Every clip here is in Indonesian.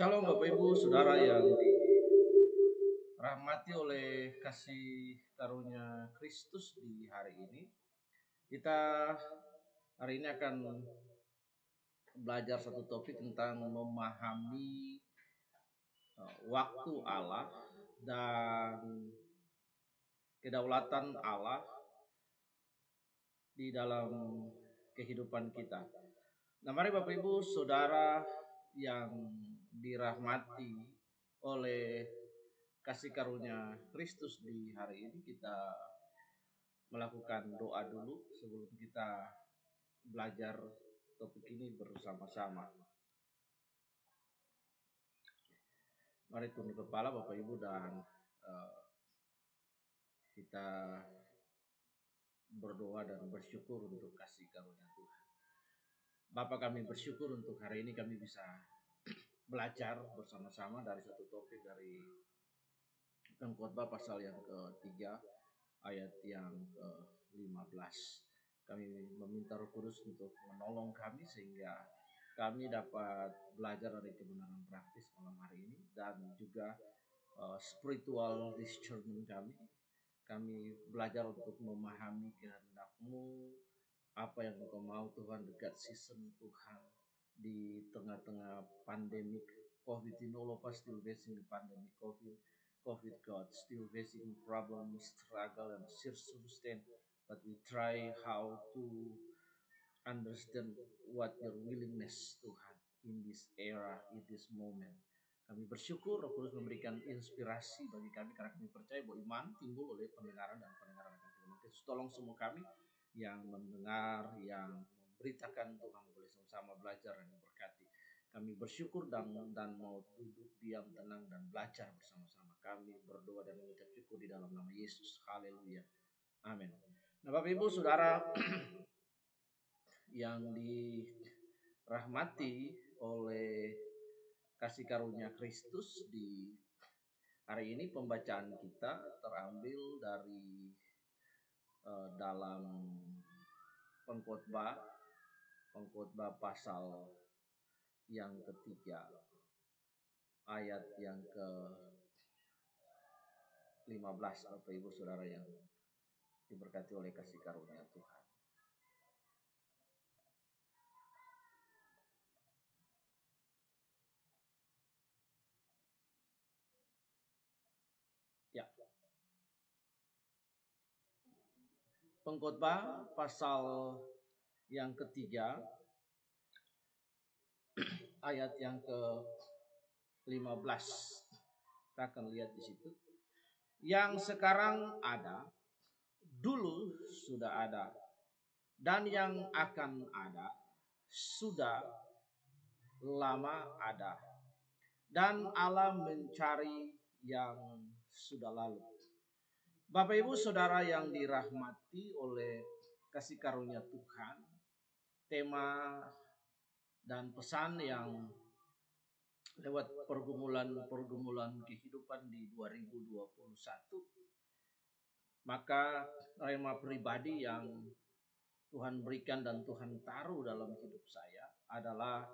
Shalom Bapak Ibu Saudara yang dirahmati oleh kasih karunia Kristus di hari ini. Kita hari ini akan belajar satu topik tentang memahami uh, waktu Allah dan kedaulatan Allah di dalam kehidupan kita. Nah, mari Bapak Ibu Saudara yang dirahmati oleh kasih karunia Kristus di hari ini kita melakukan doa dulu sebelum kita belajar topik ini bersama-sama. Mari tunduk kepala Bapak Ibu dan uh, kita berdoa dan bersyukur untuk kasih karunia Tuhan. Bapak kami bersyukur untuk hari ini kami bisa belajar bersama-sama dari satu topik dari pengkhotbah pasal yang ketiga ayat yang ke-15. Kami meminta Roh Kudus untuk menolong kami sehingga kami dapat belajar dari kebenaran praktis malam hari ini dan juga uh, spiritual discernment kami. Kami belajar untuk memahami kehendakmu, apa yang engkau mau Tuhan dekat season Tuhan di tengah-tengah pandemic COVID in all of us still facing the pandemic. COVID COVID God still facing problems struggle and circumstance. But we try how to understand what your willingness Tuhan in this era in this moment. Kami bersyukur Roh Kudus memberikan inspirasi bagi kami karena kami percaya bahwa iman timbul oleh pendengaran dan pendengaran akan firman. Tolong semua kami yang mendengar, yang memberitakan Tuhan boleh sama-sama belajar dan diberkati. Kami bersyukur dan dan mau duduk diam tenang dan belajar bersama-sama. Kami berdoa dan mengucap syukur di dalam nama Yesus. Haleluya. Amin. Nah, Bapak Ibu Saudara yang dirahmati oleh kasih karunia Kristus di hari ini pembacaan kita terambil dari uh, dalam pengkhotbah pengkhotbah pasal yang ketiga ayat yang ke 15 Bapak Ibu Saudara yang diberkati oleh kasih karunia Tuhan. Ya. Pengkhotbah pasal yang ketiga ayat yang ke 15 kita akan lihat di situ. Yang sekarang ada dulu sudah ada dan yang akan ada sudah lama ada dan Allah mencari yang sudah lalu. Bapak Ibu Saudara yang dirahmati oleh kasih karunia Tuhan tema dan pesan yang lewat pergumulan-pergumulan kehidupan di 2021 maka rema pribadi yang Tuhan berikan dan Tuhan taruh dalam hidup saya adalah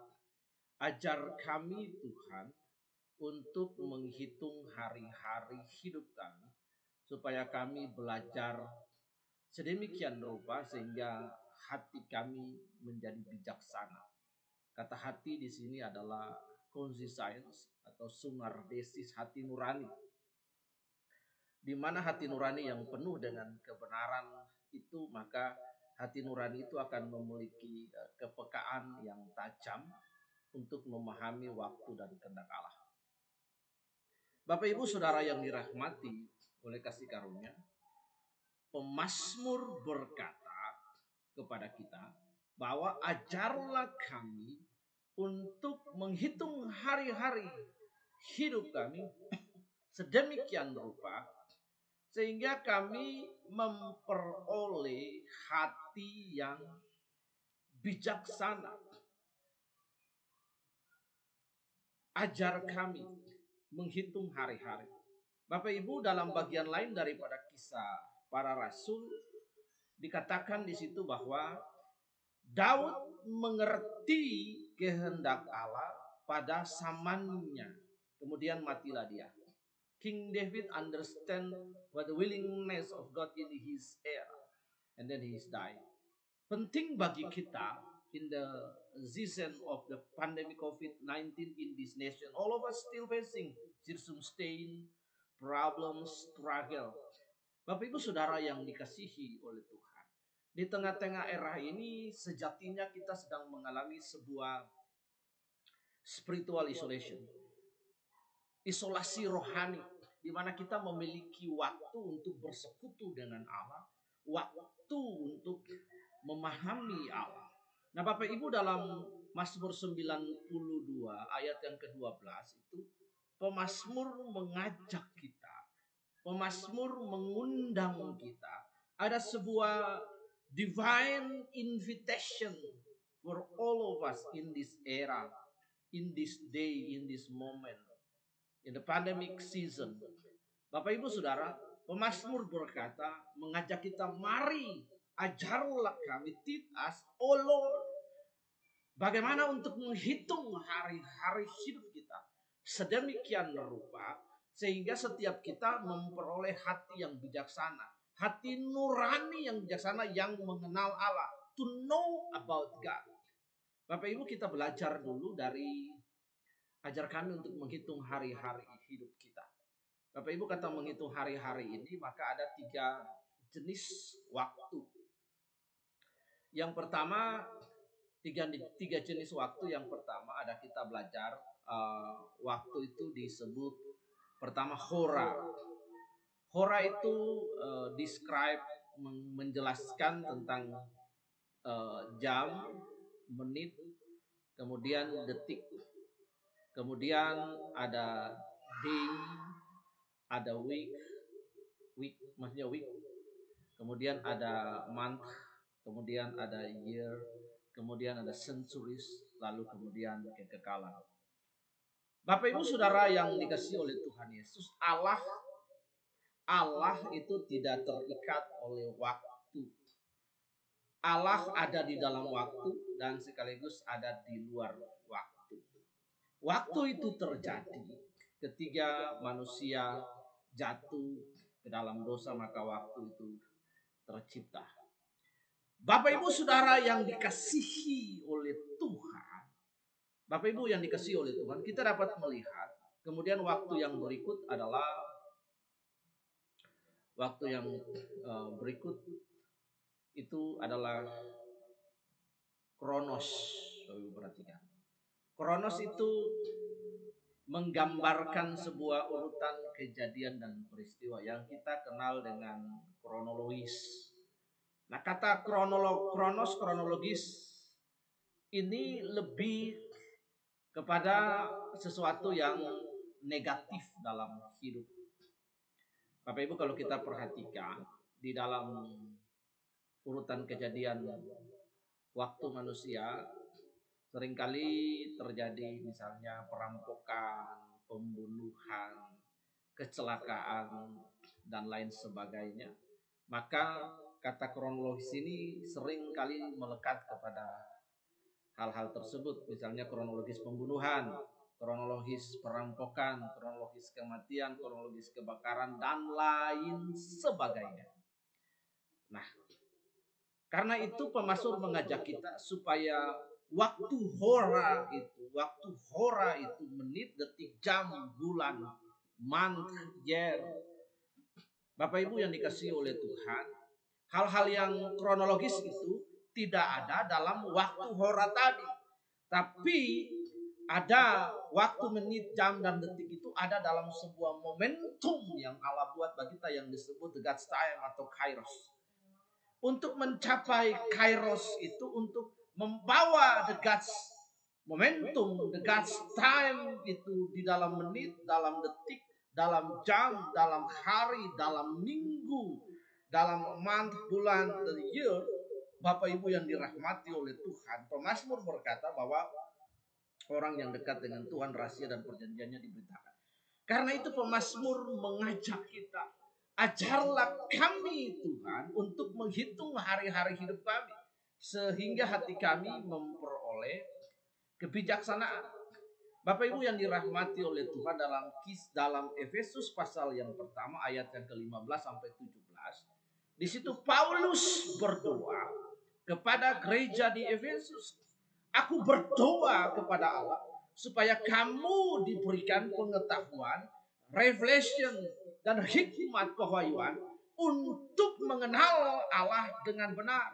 ajar kami Tuhan untuk menghitung hari-hari hidup kami supaya kami belajar sedemikian rupa sehingga hati kami menjadi bijaksana. Kata hati di sini adalah conscience atau sumar desis hati nurani. Di mana hati nurani yang penuh dengan kebenaran itu maka hati nurani itu akan memiliki eh, kepekaan yang tajam untuk memahami waktu dan kehendak Allah. Bapak Ibu Saudara yang dirahmati oleh kasih karunia, pemazmur berkata kepada kita bahwa ajarlah kami untuk menghitung hari-hari hidup kami sedemikian rupa sehingga kami memperoleh hati yang bijaksana. Ajar kami menghitung hari-hari. Bapak Ibu dalam bagian lain daripada kisah para rasul dikatakan di situ bahwa Daud mengerti kehendak Allah pada zamannya. Kemudian matilah dia. King David understand what the willingness of God in his era. And then he is died. Penting bagi kita in the season of the pandemic COVID-19 in this nation. All of us still facing circumstance, problems, struggle. Bapak Ibu Saudara yang dikasihi oleh Tuhan. Di tengah-tengah era ini sejatinya kita sedang mengalami sebuah spiritual isolation. Isolasi rohani di mana kita memiliki waktu untuk bersekutu dengan Allah, waktu untuk memahami Allah. Nah, Bapak Ibu dalam Mazmur 92 ayat yang ke-12 itu pemazmur mengajak kita. Pemazmur mengundang kita. Ada sebuah divine invitation for all of us in this era, in this day, in this moment, in the pandemic season. Bapak Ibu Saudara, pemazmur berkata, mengajak kita, mari ajarlah kami, us, oh Lord, bagaimana untuk menghitung hari-hari hidup kita sedemikian rupa sehingga setiap kita memperoleh hati yang bijaksana, hati nurani yang bijaksana yang mengenal Allah, to know about God. Bapak Ibu kita belajar dulu dari ajar kami untuk menghitung hari-hari hidup kita. Bapak Ibu kata menghitung hari-hari ini maka ada tiga jenis waktu. Yang pertama tiga tiga jenis waktu. Yang pertama ada kita belajar uh, waktu itu disebut pertama hora. Hora itu uh, describe menjelaskan tentang uh, jam, menit, kemudian detik, kemudian ada day, ada week, week maksudnya week, kemudian ada month, kemudian ada year, kemudian ada centuries, lalu kemudian kekekalan. Bapak Ibu Saudara yang dikasih oleh Tuhan Yesus, Allah Allah itu tidak terikat oleh waktu. Allah ada di dalam waktu dan sekaligus ada di luar waktu. Waktu itu terjadi ketika manusia jatuh ke dalam dosa maka waktu itu tercipta. Bapak Ibu Saudara yang dikasihi oleh Tuhan. Bapak Ibu yang dikasihi oleh Tuhan, kita dapat melihat kemudian waktu yang berikut adalah waktu yang uh, berikut itu adalah kronos. Bapak perhatikan. Kronos itu menggambarkan sebuah urutan kejadian dan peristiwa yang kita kenal dengan kronologis. Nah, kata kronolog, kronos kronologis ini lebih kepada sesuatu yang negatif dalam hidup Bapak Ibu kalau kita perhatikan di dalam urutan kejadian waktu manusia sering kali terjadi misalnya perampokan, pembunuhan, kecelakaan dan lain sebagainya. Maka kata kronologis ini sering kali melekat kepada hal-hal tersebut, misalnya kronologis pembunuhan, kronologis perampokan, kronologis kematian, kronologis kebakaran, dan lain sebagainya. Nah, karena itu pemasur mengajak kita supaya waktu hora itu, waktu hora itu menit, detik, jam, bulan, month, year. Bapak Ibu yang dikasih oleh Tuhan, hal-hal yang kronologis itu tidak ada dalam waktu hora tadi. Tapi ada waktu, menit, jam, dan detik itu ada dalam sebuah momentum yang Allah buat bagi kita yang disebut the God's time atau kairos. Untuk mencapai kairos itu untuk membawa the God's momentum, the God's time itu di dalam menit, dalam detik, dalam jam, dalam hari, dalam minggu, dalam month, bulan, the year, Bapak Ibu yang dirahmati oleh Tuhan, pemazmur berkata bahwa orang yang dekat dengan Tuhan rahasia dan perjanjiannya diberitakan. Karena itu pemazmur mengajak kita, ajarlah kami Tuhan untuk menghitung hari-hari hidup kami sehingga hati kami memperoleh kebijaksanaan. Bapak Ibu yang dirahmati oleh Tuhan dalam kis dalam Efesus pasal yang pertama ayat yang ke-15 sampai 17. Di situ Paulus berdoa kepada gereja di Efesus. Aku berdoa kepada Allah supaya kamu diberikan pengetahuan, revelation dan hikmat pewahyuan untuk mengenal Allah dengan benar.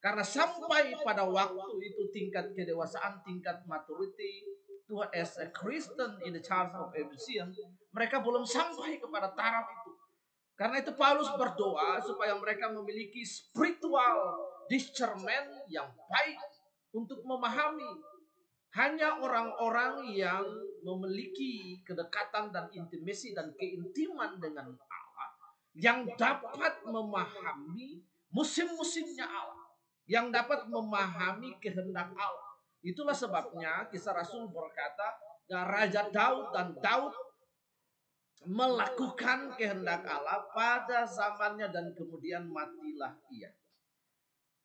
Karena sampai pada waktu itu tingkat kedewasaan, tingkat maturity, Tuhan as a Christian in the Church of Ephesus, mereka belum sampai kepada taraf itu. Karena itu Paulus berdoa supaya mereka memiliki spiritual discernment yang baik untuk memahami hanya orang-orang yang memiliki kedekatan dan intimasi dan keintiman dengan Allah yang dapat memahami musim-musimnya Allah, yang dapat memahami kehendak Allah. Itulah sebabnya kisah Rasul berkata, Raja Daud dan Daud melakukan kehendak Allah pada zamannya dan kemudian matilah ia.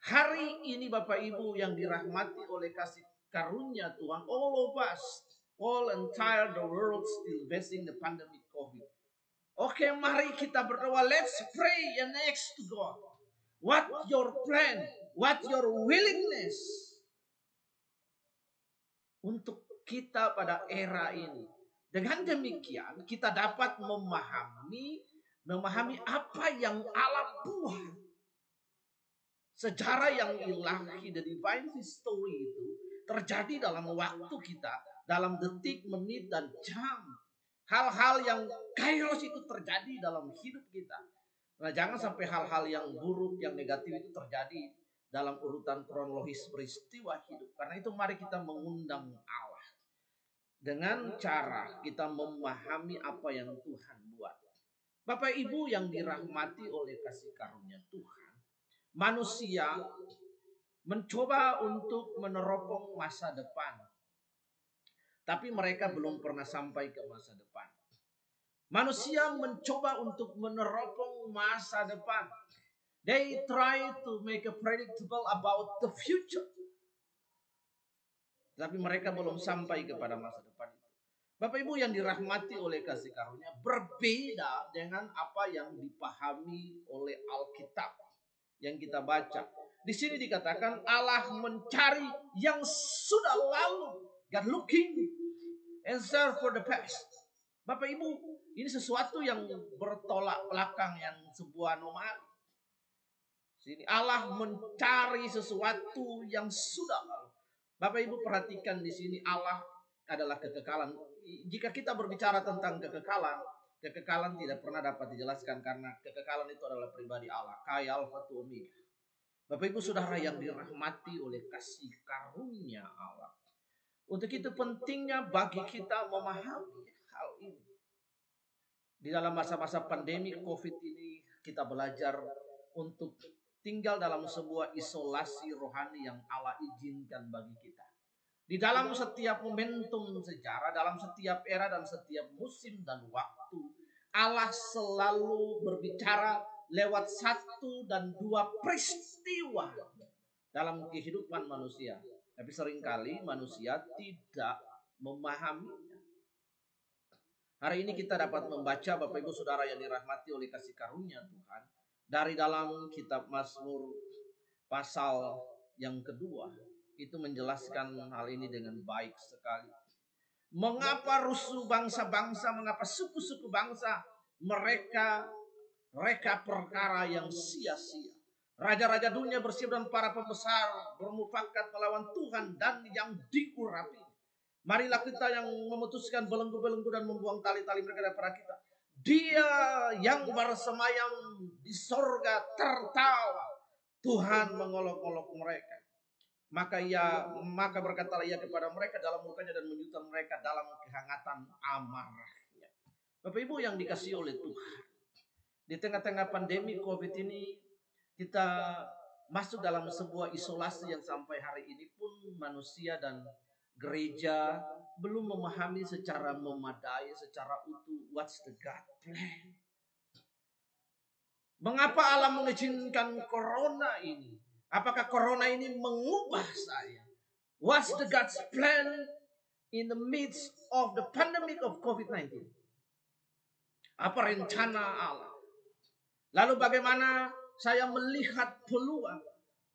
Hari ini Bapak Ibu yang dirahmati oleh kasih karunia Tuhan, all of us, all entire the world still facing the pandemic COVID. Oke, mari kita berdoa. Let's pray and next to God. What your plan? What your willingness? Untuk kita pada era ini. Dengan demikian kita dapat memahami memahami apa yang Allah buat. Sejarah yang ilahi, the divine history itu terjadi dalam waktu kita, dalam detik, menit, dan jam. Hal-hal yang kairos itu terjadi dalam hidup kita. Nah, jangan sampai hal-hal yang buruk, yang negatif itu terjadi dalam urutan kronologis peristiwa hidup. Karena itu mari kita mengundang Allah. Dengan cara kita memahami apa yang Tuhan buat. Bapak Ibu yang dirahmati oleh kasih karunia Tuhan. Manusia mencoba untuk meneropong masa depan. Tapi mereka belum pernah sampai ke masa depan. Manusia mencoba untuk meneropong masa depan. They try to make a predictable about the future. Tapi mereka belum sampai kepada masa depan itu. Bapak Ibu yang dirahmati oleh kasih karunia berbeda dengan apa yang dipahami oleh Alkitab yang kita baca. Di sini dikatakan Allah mencari yang sudah lalu. God looking and serve for the past. Bapak Ibu, ini sesuatu yang bertolak belakang yang sebuah nomor. Sini Allah mencari sesuatu yang sudah lalu. Bapak Ibu perhatikan di sini Allah adalah kekekalan. Jika kita berbicara tentang kekekalan, kekekalan tidak pernah dapat dijelaskan karena kekekalan itu adalah pribadi Allah. Kaya Alfa. Bapak Ibu Saudara yang dirahmati oleh kasih karunia Allah. Untuk itu pentingnya bagi kita memahami hal ini. Di dalam masa-masa pandemi COVID ini kita belajar untuk tinggal dalam sebuah isolasi rohani yang Allah izinkan bagi kita. Di dalam setiap momentum sejarah, dalam setiap era dan setiap musim dan waktu, Allah selalu berbicara lewat satu dan dua peristiwa dalam kehidupan manusia. Tapi sering kali manusia tidak memahaminya. Hari ini kita dapat membaca Bapak Ibu Saudara yang dirahmati oleh kasih karunia Tuhan dari dalam kitab Mazmur pasal yang kedua itu menjelaskan hal ini dengan baik sekali. Mengapa rusuh bangsa-bangsa, mengapa suku-suku bangsa mereka mereka perkara yang sia-sia. Raja-raja dunia bersiap dan para pembesar bermufakat melawan Tuhan dan yang diurapi. Marilah kita yang memutuskan belenggu-belenggu dan membuang tali-tali mereka daripada kita. Dia yang bersemayam di sorga tertawa. Tuhan mengolok-olok mereka. Maka ia maka berkatalah ia kepada mereka dalam mukanya dan menyutan mereka dalam kehangatan amarahnya. Bapak Ibu yang dikasih oleh Tuhan. Di tengah-tengah pandemi Covid ini kita masuk dalam sebuah isolasi yang sampai hari ini pun manusia dan gereja belum memahami secara memadai, secara utuh what's the God plan. Mengapa Allah mengizinkan corona ini? Apakah corona ini mengubah saya? What's the God's plan in the midst of the pandemic of COVID-19. Apa rencana Allah? Lalu bagaimana saya melihat peluang,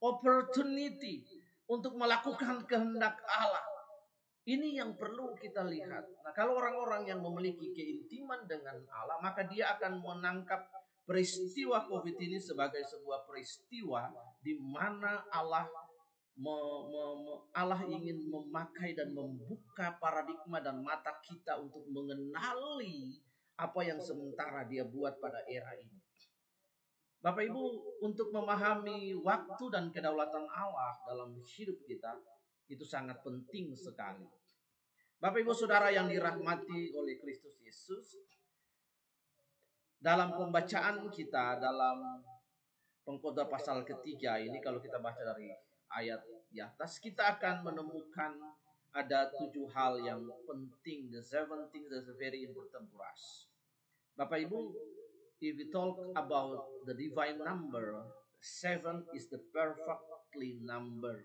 opportunity untuk melakukan kehendak Allah. Ini yang perlu kita lihat. Nah, kalau orang-orang yang memiliki keintiman dengan Allah, maka dia akan menangkap peristiwa COVID ini sebagai sebuah peristiwa di mana Allah me- me- me- Allah ingin memakai dan membuka paradigma dan mata kita untuk mengenali apa yang sementara dia buat pada era ini. Bapak Ibu, untuk memahami waktu dan kedaulatan Allah dalam hidup kita itu sangat penting sekali. Bapak Ibu Saudara yang dirahmati oleh Kristus Yesus, dalam pembacaan kita dalam pengkhotbah pasal ketiga ini kalau kita baca dari ayat di atas kita akan menemukan ada tujuh hal yang penting the seven things that's very important for us. Bapak Ibu, if we talk about the divine number, seven is the perfectly number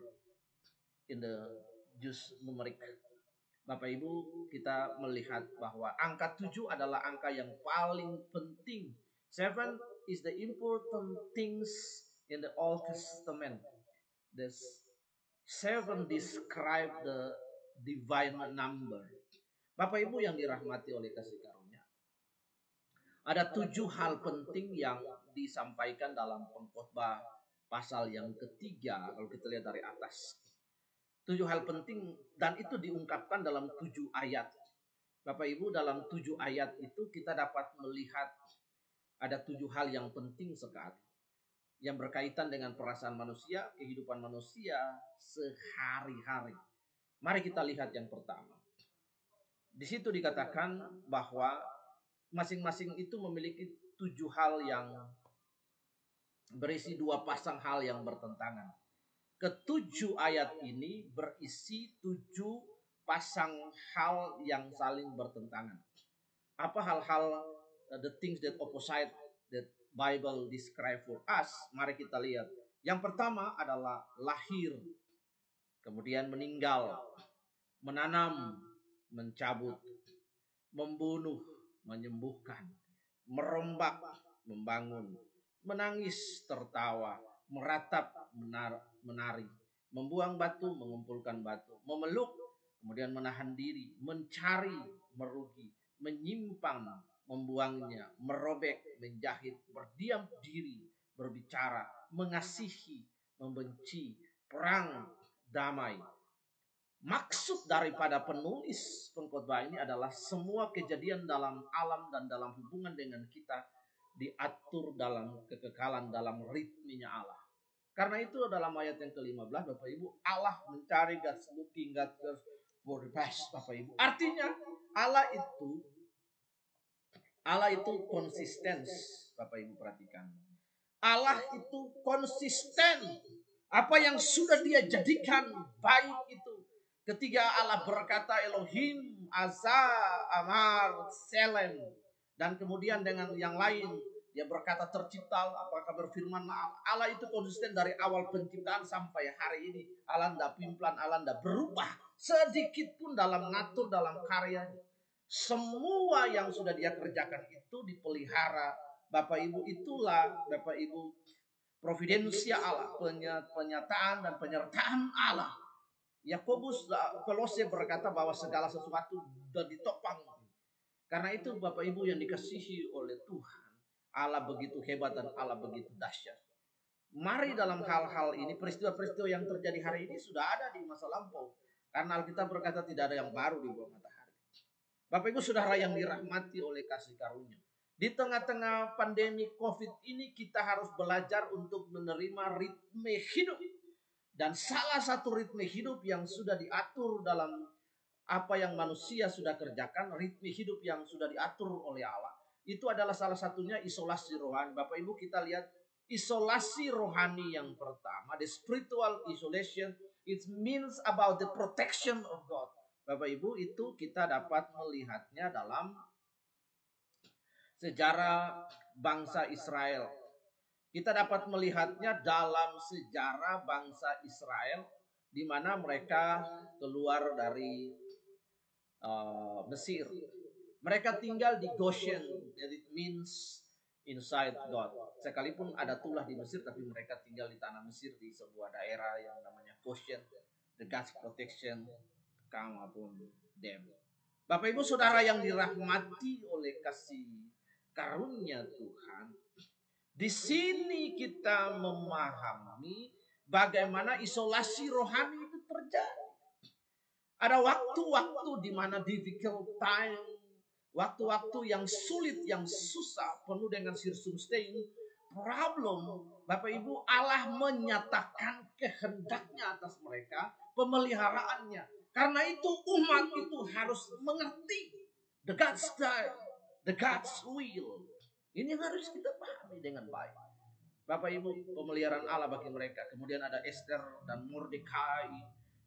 in the Jews numeric. Bapak Ibu, kita melihat bahwa angka tujuh adalah angka yang paling penting. Seven is the important things in the Old Testament. The seven describe the divine number. Bapak Ibu yang dirahmati oleh kasih karunia. Ada tujuh hal penting yang disampaikan dalam pengkhotbah pasal yang ketiga kalau kita lihat dari atas. Tujuh hal penting dan itu diungkapkan dalam tujuh ayat. Bapak Ibu dalam tujuh ayat itu kita dapat melihat ada tujuh hal yang penting sekali. Yang berkaitan dengan perasaan manusia, kehidupan manusia sehari-hari. Mari kita lihat yang pertama. Di situ dikatakan bahwa masing-masing itu memiliki tujuh hal yang berisi dua pasang hal yang bertentangan. Ketujuh ayat ini berisi tujuh pasang hal yang saling bertentangan. Apa hal-hal uh, the things that opposite that Bible describe for us? Mari kita lihat. Yang pertama adalah lahir, kemudian meninggal, menanam, mencabut, membunuh, menyembuhkan, merombak, membangun, menangis, tertawa, meratap, menar, menari, membuang batu, mengumpulkan batu, memeluk, kemudian menahan diri, mencari, merugi, menyimpang, membuangnya, merobek, menjahit, berdiam diri, berbicara, mengasihi, membenci, perang, damai. Maksud daripada penulis pengkhotbah ini adalah semua kejadian dalam alam dan dalam hubungan dengan kita diatur dalam kekekalan dalam ritmenya Allah. Karena itu dalam ayat yang ke-15 Bapak Ibu Allah mencari God's looking God for the best Bapak Ibu. Artinya Allah itu Allah itu konsisten Bapak Ibu perhatikan. Allah itu konsisten. Apa yang sudah dia jadikan baik itu. Ketika Allah berkata Elohim, Asa, Amar, Selem. Dan kemudian dengan yang lain dia berkata tercipta, apakah berfirman Allah itu konsisten dari awal penciptaan sampai hari ini. Allah tidak pimplan, Allah tidak berubah. Sedikit pun dalam natur, dalam karyanya. Semua yang sudah dia kerjakan itu dipelihara. Bapak Ibu itulah Bapak Ibu providensia Allah, penyataan dan penyertaan Allah. Yakobus Kolose berkata bahwa segala sesuatu sudah ditopang. Karena itu Bapak Ibu yang dikasihi oleh Tuhan. Allah begitu hebat dan Allah begitu dahsyat. Mari dalam hal-hal ini peristiwa-peristiwa yang terjadi hari ini sudah ada di masa lampau. Karena Alkitab berkata tidak ada yang baru di bawah matahari. Bapak Ibu saudara yang dirahmati oleh kasih karunia. Di tengah-tengah pandemi COVID ini kita harus belajar untuk menerima ritme hidup. Dan salah satu ritme hidup yang sudah diatur dalam apa yang manusia sudah kerjakan, ritme hidup yang sudah diatur oleh Allah itu adalah salah satunya isolasi rohani. Bapak Ibu kita lihat isolasi rohani yang pertama, the spiritual isolation, it means about the protection of God. Bapak Ibu itu kita dapat melihatnya dalam sejarah bangsa Israel. Kita dapat melihatnya dalam sejarah bangsa Israel di mana mereka keluar dari uh, Mesir. Mereka tinggal di Goshen, that it means inside God. Sekalipun ada tulah di Mesir, tapi mereka tinggal di tanah Mesir di sebuah daerah yang namanya Goshen. The God's protection come upon them. Bapak Ibu Saudara yang dirahmati oleh kasih karunia Tuhan, di sini kita memahami bagaimana isolasi rohani itu terjadi. Ada waktu-waktu di mana difficult time, waktu-waktu yang sulit, yang susah, penuh dengan circumstance, problem. Bapak Ibu, Allah menyatakan kehendaknya atas mereka, pemeliharaannya. Karena itu umat itu harus mengerti the God's style, the God's will. Ini harus kita pahami dengan baik. Bapak Ibu, pemeliharaan Allah bagi mereka. Kemudian ada Esther dan Mordekai.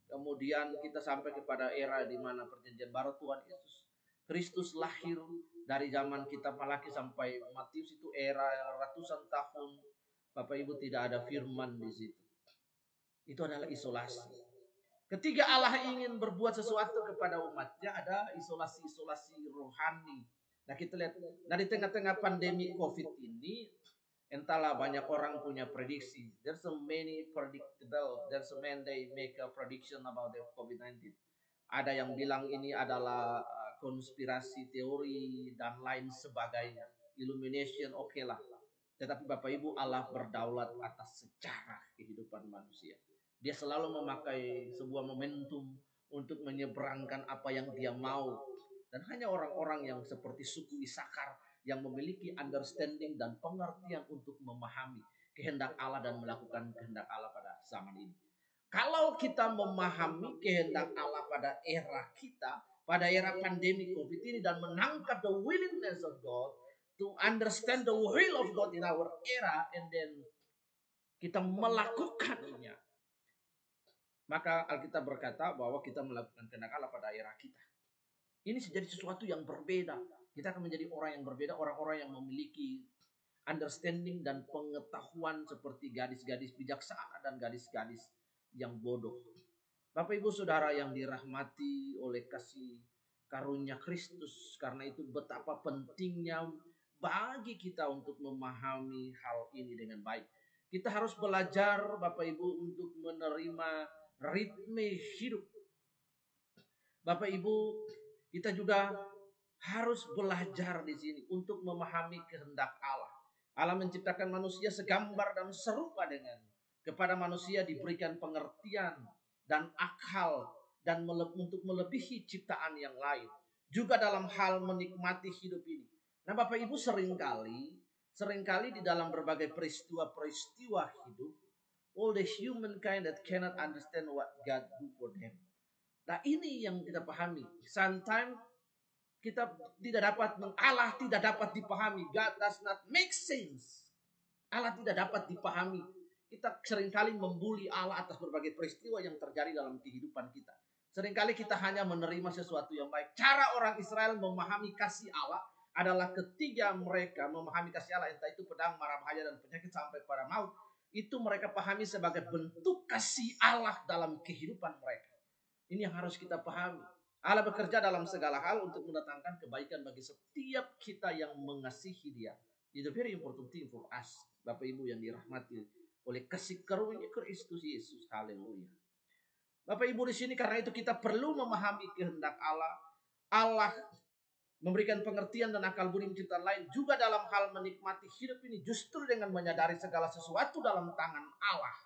Kemudian kita sampai kepada era di mana perjanjian baru Tuhan Yesus Kristus lahir dari zaman kita Malaki sampai Matius itu era ratusan tahun. Bapak Ibu tidak ada firman di situ. Itu adalah isolasi. Ketika Allah ingin berbuat sesuatu kepada umatnya ada isolasi-isolasi rohani. Nah kita lihat dari tengah-tengah pandemi COVID ini entahlah banyak orang punya prediksi. There's so many predictable. There's so many they make a prediction about the COVID-19. Ada yang bilang ini adalah konspirasi teori dan lain sebagainya. Illumination oke okay lah. Tetapi Bapak Ibu Allah berdaulat atas sejarah kehidupan manusia. Dia selalu memakai sebuah momentum untuk menyeberangkan apa yang dia mau. Dan hanya orang-orang yang seperti suku Isakar yang memiliki understanding dan pengertian untuk memahami kehendak Allah dan melakukan kehendak Allah pada zaman ini. Kalau kita memahami kehendak Allah pada era kita, pada era pandemi COVID ini dan menangkap the willingness of God to understand the will of God in our era and then kita melakukannya. Maka Alkitab berkata bahwa kita melakukan kehendak Allah pada era kita. Ini menjadi sesuatu yang berbeda. Kita akan menjadi orang yang berbeda, orang-orang yang memiliki understanding dan pengetahuan seperti gadis-gadis bijaksana dan gadis-gadis yang bodoh. Bapak Ibu Saudara yang dirahmati oleh kasih karunia Kristus, karena itu betapa pentingnya bagi kita untuk memahami hal ini dengan baik. Kita harus belajar Bapak Ibu untuk menerima ritme hidup. Bapak Ibu, kita juga harus belajar di sini untuk memahami kehendak Allah. Allah menciptakan manusia segambar dan serupa dengan kepada manusia diberikan pengertian dan akal dan mele untuk melebihi ciptaan yang lain. Juga dalam hal menikmati hidup ini. Nah Bapak Ibu sering kali, sering kali di dalam berbagai peristiwa-peristiwa hidup, all the humankind that cannot understand what God do for them. Nah ini yang kita pahami. Sometimes kita tidak dapat Allah tidak dapat dipahami. God does not make sense. Allah tidak dapat dipahami. Kita sering kali membuli Allah atas berbagai peristiwa yang terjadi dalam kehidupan kita. Seringkali kita hanya menerima sesuatu yang baik. Cara orang Israel memahami kasih Allah adalah ketiga mereka memahami kasih Allah entah itu pedang, marah bahaya dan penyakit sampai pada maut. Itu mereka pahami sebagai bentuk kasih Allah dalam kehidupan mereka. Ini yang harus kita pahami. Allah bekerja dalam segala hal untuk mendatangkan kebaikan bagi setiap kita yang mengasihi dia. Itu very important thing for us. Bapak Ibu yang dirahmati oleh kasih karunia Kristus Yesus. Haleluya. Bapak Ibu di sini karena itu kita perlu memahami kehendak Allah. Allah memberikan pengertian dan akal budi menciptakan lain juga dalam hal menikmati hidup ini justru dengan menyadari segala sesuatu dalam tangan Allah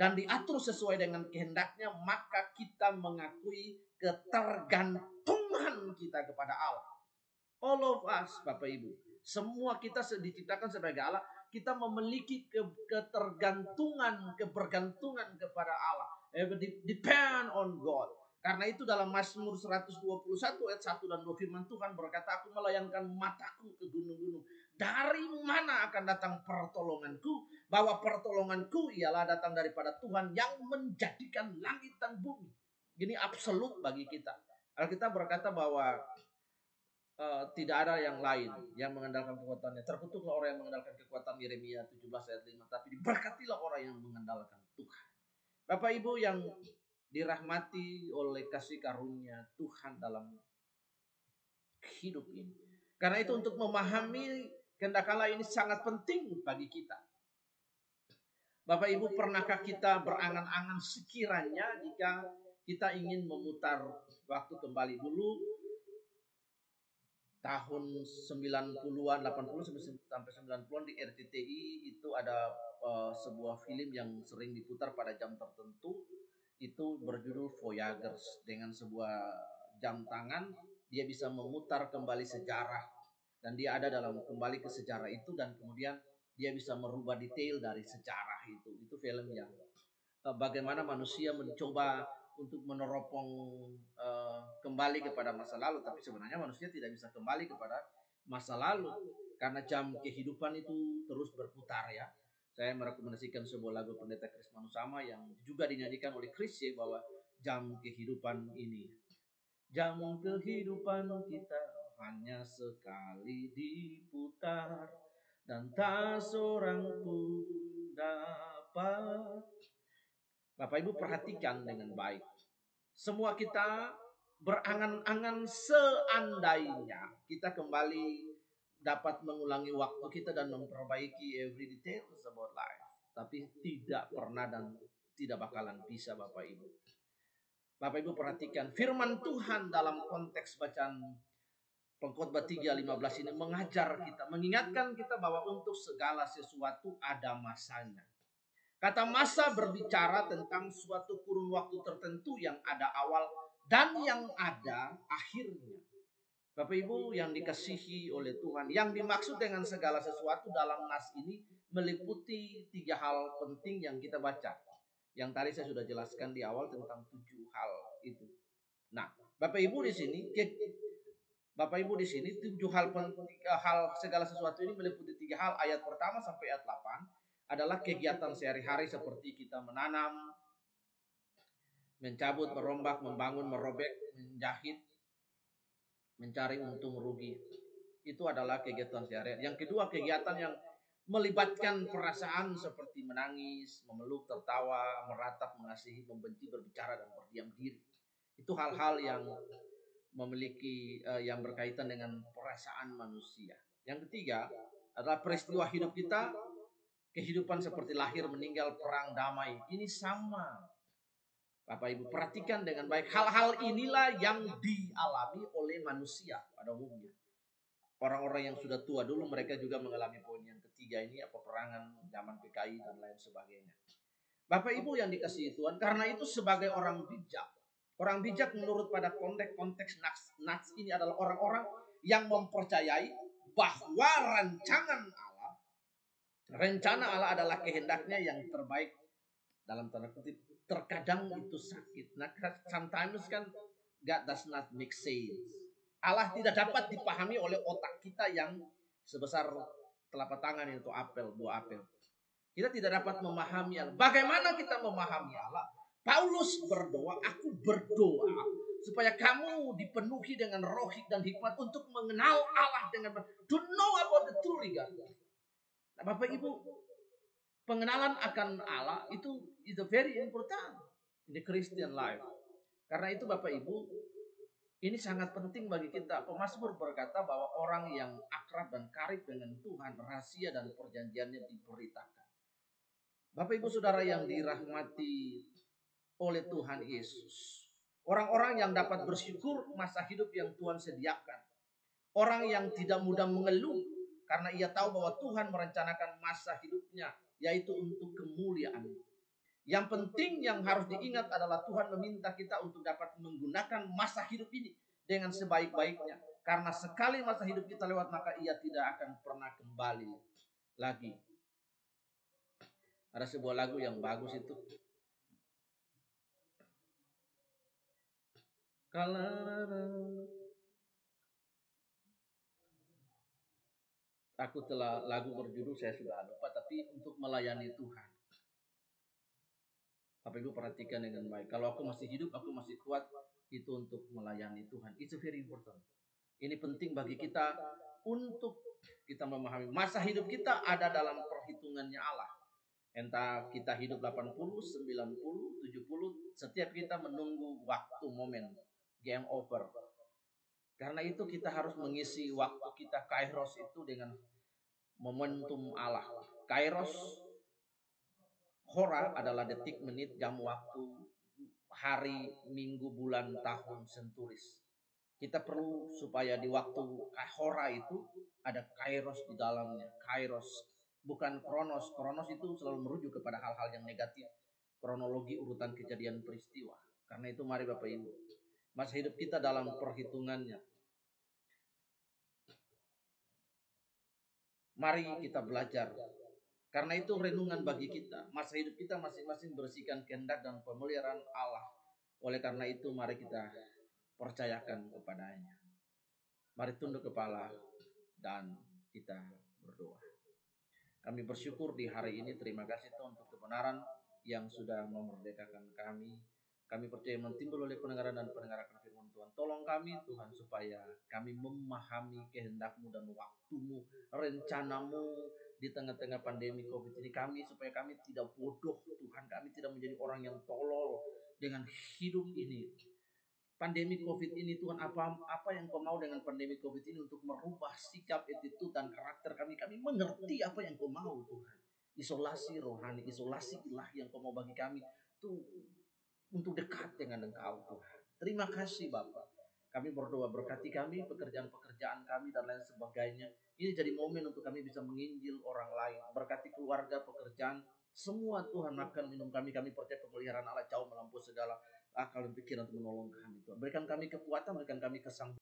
dan diatur sesuai dengan kehendaknya, maka kita mengakui ketergantungan kita kepada Allah. All of us, Bapak Ibu, semua kita diciptakan sebagai Allah, kita memiliki ke ketergantungan, kebergantungan kepada Allah. Depend on God. Karena itu dalam Mazmur 121 ayat 1 dan 2 firman Tuhan berkata, Aku melayangkan mataku ke gunung-gunung. Dari mana akan datang pertolonganku? Bahwa pertolonganku ialah datang daripada Tuhan yang menjadikan langit dan bumi. Ini absolut bagi kita. Alkitab berkata bahwa uh, tidak ada yang lain yang mengandalkan kekuatannya. Terkutuklah orang yang mengandalkan kekuatan Yeremia 17 ayat 5. Tapi diberkatilah orang yang mengandalkan Tuhan. Bapak Ibu yang dirahmati oleh kasih karunia Tuhan dalam hidup ini. Karena itu untuk memahami kendakala ini sangat penting bagi kita. Bapak Ibu, pernahkah kita berangan-angan sekiranya jika kita ingin memutar waktu kembali dulu tahun 90-an, 80 sampai 90-an di RCTI itu ada uh, sebuah film yang sering diputar pada jam tertentu. Itu berjudul Voyagers. Dengan sebuah jam tangan dia bisa memutar kembali sejarah. Dan dia ada dalam kembali ke sejarah itu dan kemudian dia bisa merubah detail dari sejarah itu. Itu film yang uh, bagaimana manusia mencoba untuk meneropong uh, kembali kepada masa lalu. Tapi sebenarnya manusia tidak bisa kembali kepada masa lalu. Karena jam kehidupan itu terus berputar ya. Saya merekomendasikan sebuah lagu pendeta Chris Manusama yang juga dinyanyikan oleh Chris ya bahwa jam kehidupan ini. Jam kehidupan kita hanya sekali diputar dan tak seorang pun dapat Bapak Ibu perhatikan dengan baik. Semua kita berangan-angan seandainya kita kembali dapat mengulangi waktu kita dan memperbaiki every detail about life. Tapi tidak pernah dan tidak bakalan bisa Bapak Ibu. Bapak Ibu perhatikan firman Tuhan dalam konteks bacaan Pengkhotbah 3:15 ini mengajar kita, mengingatkan kita bahwa untuk segala sesuatu ada masanya. Kata masa berbicara tentang suatu kurun waktu tertentu yang ada awal dan yang ada akhirnya. Bapak Ibu yang dikasihi oleh Tuhan, yang dimaksud dengan segala sesuatu dalam nas ini meliputi tiga hal penting yang kita baca. Yang tadi saya sudah jelaskan di awal tentang tujuh hal itu. Nah, Bapak Ibu di sini, Bapak Ibu di sini tujuh hal penting, hal segala sesuatu ini meliputi tiga hal. Ayat pertama sampai ayat 8 adalah kegiatan sehari-hari seperti kita menanam, mencabut, merombak, membangun, merobek, menjahit, mencari untung rugi. Itu adalah kegiatan sehari-hari. Yang kedua, kegiatan yang melibatkan perasaan seperti menangis, memeluk, tertawa, meratap, mengasihi, membenci, berbicara, dan berdiam diri. Itu hal-hal yang memiliki uh, yang berkaitan dengan perasaan manusia. Yang ketiga adalah peristiwa hidup kita kehidupan seperti lahir, meninggal, perang, damai. Ini sama. Bapak Ibu perhatikan dengan baik. Hal-hal inilah yang dialami oleh manusia pada umumnya. Orang-orang yang sudah tua dulu mereka juga mengalami poin yang ketiga ini apa perangan zaman PKI dan lain sebagainya. Bapak Ibu yang dikasih Tuhan karena itu sebagai orang bijak. Orang bijak menurut pada konteks-konteks nats ini adalah orang-orang yang mempercayai bahwa rancangan Rencana Allah adalah kehendaknya yang terbaik dalam tanda kutip. Terkadang itu sakit. Nah, sometimes kan God does not make sense. Allah tidak dapat dipahami oleh otak kita yang sebesar telapak tangan itu apel, buah apel. Kita tidak dapat memahami Allah. Bagaimana kita memahami Allah? Paulus berdoa, aku berdoa supaya kamu dipenuhi dengan roh dan hikmat untuk mengenal Allah dengan to know about the true God. Bapak Ibu, pengenalan akan Allah itu is a very important in the Christian life. Karena itu Bapak Ibu, ini sangat penting bagi kita. Pemasmur berkata bahwa orang yang akrab dan karib dengan Tuhan, rahasia dan perjanjiannya diberitakan. Bapak Ibu Saudara yang dirahmati oleh Tuhan Yesus. Orang-orang yang dapat bersyukur masa hidup yang Tuhan sediakan. Orang yang tidak mudah mengeluh karena ia tahu bahwa Tuhan merencanakan masa hidupnya yaitu untuk kemuliaan. Yang penting yang harus diingat adalah Tuhan meminta kita untuk dapat menggunakan masa hidup ini dengan sebaik-baiknya. Karena sekali masa hidup kita lewat maka ia tidak akan pernah kembali lagi. Ada sebuah lagu yang bagus itu. Kalau Aku telah lagu berjudul saya sudah lupa tapi untuk melayani Tuhan. Apa Ibu perhatikan dengan baik. Kalau aku masih hidup, aku masih kuat itu untuk melayani Tuhan. It's very important. Ini penting bagi kita untuk kita memahami masa hidup kita ada dalam perhitungannya Allah. Entah kita hidup 80, 90, 70, setiap kita menunggu waktu momen game over. Karena itu kita harus mengisi waktu kita kairos itu dengan momentum Allah. Kairos hora adalah detik, menit, jam, waktu, hari, minggu, bulan, tahun, senturis. Kita perlu supaya di waktu hora itu ada kairos di dalamnya. Kairos bukan kronos. Kronos itu selalu merujuk kepada hal-hal yang negatif. Kronologi urutan kejadian peristiwa. Karena itu mari Bapak Ibu. Masa hidup kita dalam perhitungannya. Mari kita belajar. Karena itu renungan bagi kita. Masa hidup kita masing-masing bersihkan kehendak dan pemeliharaan Allah. Oleh karena itu mari kita percayakan kepadanya. Mari tunduk kepala dan kita berdoa. Kami bersyukur di hari ini. Terima kasih Tuhan untuk kebenaran yang sudah memerdekakan kami. Kami percaya mentimbul oleh pendengaran dan pendengaran firman Tuhan. Tolong kami Tuhan supaya kami memahami kehendakmu dan waktumu, rencanamu di tengah-tengah pandemi COVID ini. Kami supaya kami tidak bodoh Tuhan. Kami tidak menjadi orang yang tolol dengan hidup ini pandemi COVID ini Tuhan apa apa yang kau mau dengan pandemi COVID ini untuk merubah sikap attitude dan karakter kami kami mengerti apa yang kau mau Tuhan isolasi rohani isolasi ilahi yang kau mau bagi kami tuh untuk dekat dengan Engkau Tuhan. Terima kasih Bapak. Kami berdoa berkati kami pekerjaan-pekerjaan kami dan lain sebagainya. Ini jadi momen untuk kami bisa menginjil orang lain. Berkati keluarga pekerjaan semua Tuhan makan minum kami kami percaya pemeliharaan Allah jauh melampaui segala akal dan pikiran untuk menolong kami Tuhan. Berikan kami kekuatan, berikan kami kesanggupan